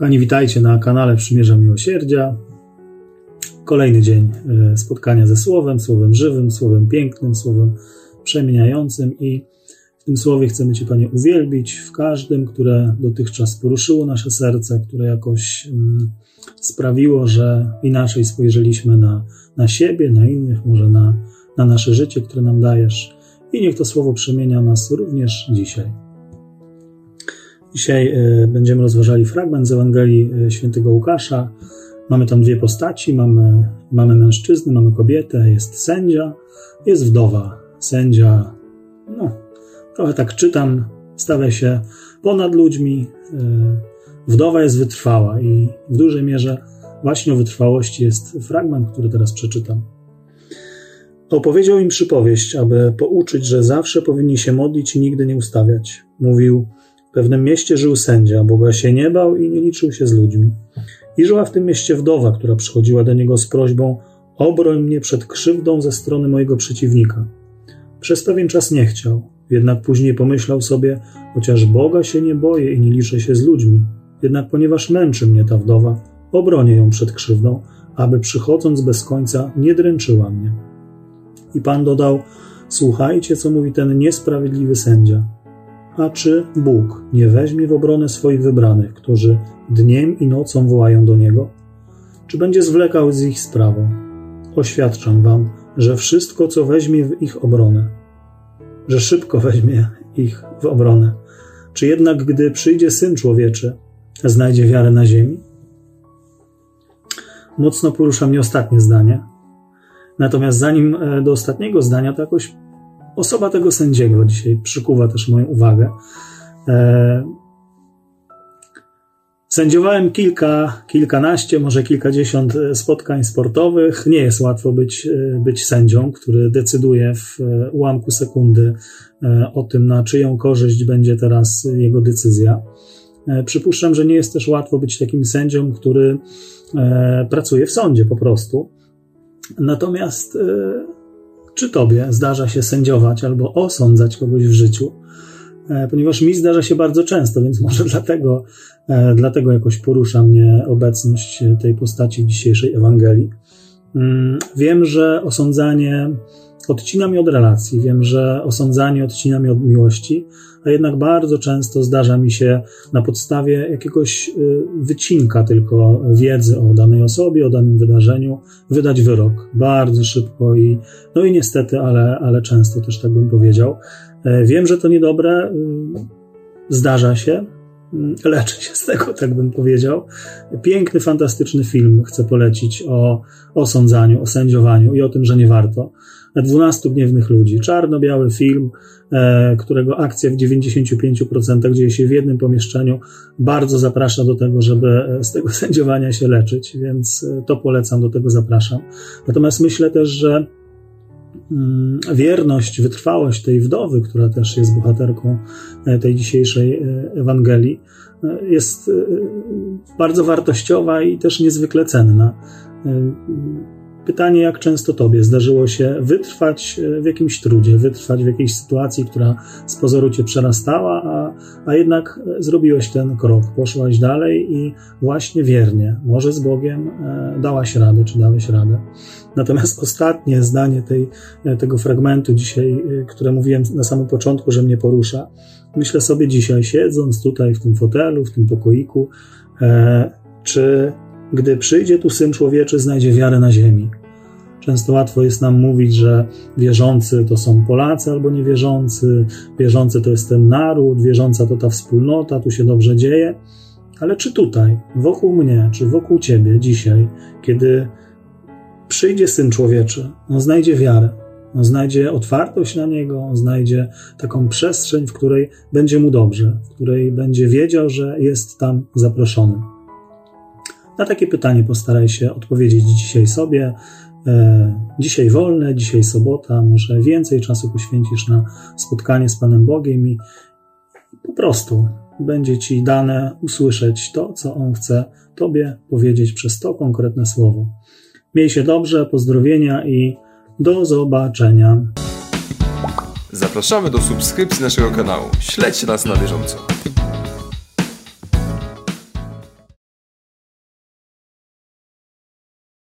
Kochani, witajcie na kanale Przymierza Miłosierdzia. Kolejny dzień e, spotkania ze Słowem, Słowem żywym, Słowem pięknym, Słowem przemieniającym i w tym Słowie chcemy Cię, Panie, uwielbić w każdym, które dotychczas poruszyło nasze serce, które jakoś um, sprawiło, że inaczej spojrzeliśmy na, na siebie, na innych, może na, na nasze życie, które nam dajesz. I niech to Słowo przemienia nas również dzisiaj. Dzisiaj e, będziemy rozważali fragment z Ewangelii e, świętego Łukasza. Mamy tam dwie postaci, mamy, mamy mężczyznę, mamy kobietę, jest sędzia, jest wdowa. Sędzia, no, trochę tak czytam, stawia się ponad ludźmi. E, wdowa jest wytrwała i w dużej mierze właśnie o wytrwałości jest fragment, który teraz przeczytam. Opowiedział im przypowieść, aby pouczyć, że zawsze powinni się modlić i nigdy nie ustawiać. Mówił, w pewnym mieście żył sędzia, Boga się nie bał i nie liczył się z ludźmi. I żyła w tym mieście wdowa, która przychodziła do niego z prośbą: Obroń mnie przed krzywdą ze strony mojego przeciwnika. Przez pewien czas nie chciał, jednak później pomyślał sobie: Chociaż Boga się nie boję i nie liczę się z ludźmi, jednak ponieważ męczy mnie ta wdowa, obronię ją przed krzywdą, aby przychodząc bez końca nie dręczyła mnie. I pan dodał: Słuchajcie, co mówi ten niesprawiedliwy sędzia. A czy Bóg nie weźmie w obronę swoich wybranych, którzy dniem i nocą wołają do Niego? Czy będzie zwlekał z ich sprawą? Oświadczam Wam, że wszystko, co weźmie w ich obronę, że szybko weźmie ich w obronę. Czy jednak, gdy przyjdzie Syn Człowieczy, znajdzie wiarę na ziemi? Mocno porusza mnie ostatnie zdanie. Natomiast zanim e, do ostatniego zdania, to jakoś osoba tego sędziego dzisiaj przykuwa też moją uwagę. E, sędziowałem kilka, kilkanaście, może kilkadziesiąt spotkań sportowych. Nie jest łatwo być, e, być sędzią, który decyduje w ułamku sekundy e, o tym, na czyją korzyść będzie teraz jego decyzja. Przypuszczam, że nie jest też łatwo być takim sędzią, który pracuje w sądzie po prostu. Natomiast czy tobie zdarza się sędziować albo osądzać kogoś w życiu? E, ponieważ mi zdarza się bardzo często, więc może dlatego, e, dlatego jakoś porusza mnie obecność tej postaci w dzisiejszej Ewangelii. Mm, wiem, że osądzanie odcina mi od relacji, wiem, że osądzanie odcina mi od miłości, a jednak bardzo często zdarza mi się na podstawie jakiegoś y, wycinka tylko wiedzy o danej osobie, o danym wydarzeniu, wydać wyrok bardzo szybko i, no i niestety, ale, ale często też tak bym powiedział. E, wiem, że to niedobre, y, zdarza się, y, leczę się z tego, tak bym powiedział. Piękny, fantastyczny film chcę polecić o osądzaniu, o sędziowaniu i o tym, że nie warto. 12 gniewnych ludzi. Czarno-biały film, e, którego akcja w 95% dzieje się w jednym pomieszczeniu. Bardzo zaprasza do tego, żeby e, z tego sędziowania się leczyć, więc e, to polecam, do tego zapraszam. Natomiast myślę też, że mm, wierność, wytrwałość tej wdowy, która też jest bohaterką tej dzisiejszej Ewangelii, jest bardzo wartościowa i też niezwykle cenna. Pytanie, jak często Tobie zdarzyło się wytrwać e, w jakimś trudzie, wytrwać w jakiejś sytuacji, która z pozoru Cię przerastała, a, a jednak e, zrobiłeś ten krok, poszłaś dalej i właśnie wiernie, może z Bogiem, e, dałaś radę, czy dałeś radę. Natomiast ostatnie zdanie tej, tego fragmentu dzisiaj, które mówiłem na samym początku, że mnie porusza, myślę sobie dzisiaj, siedząc tutaj w tym fotelu, w tym pokoiku, czy gdy przyjdzie tu Syn Człowieczy, znajdzie wiarę na ziemi. Często łatwo jest nam mówić, że wierzący to są Polacy albo niewierzący, wierzący to jest ten naród, wierząca to ta wspólnota, tu się dobrze dzieje. Ale czy tutaj, wokół mnie, czy wokół ciebie dzisiaj, kiedy przyjdzie Syn Człowieczy, on znajdzie wiarę, on znajdzie otwartość na niego, on znajdzie taką przestrzeń, w której będzie mu dobrze, w której będzie wiedział, że jest tam zaproszony. Na takie pytanie postaraj się odpowiedzieć dzisiaj sobie. E, dzisiaj wolne, dzisiaj sobota, może więcej czasu poświęcisz na spotkanie z Panem Bogiem i po prostu będzie Ci dane usłyszeć to, co On chce Tobie powiedzieć przez to konkretne słowo. Miej się dobrze, pozdrowienia i do zobaczenia. Zapraszamy do subskrypcji naszego kanału. Śledźcie nas na bieżąco.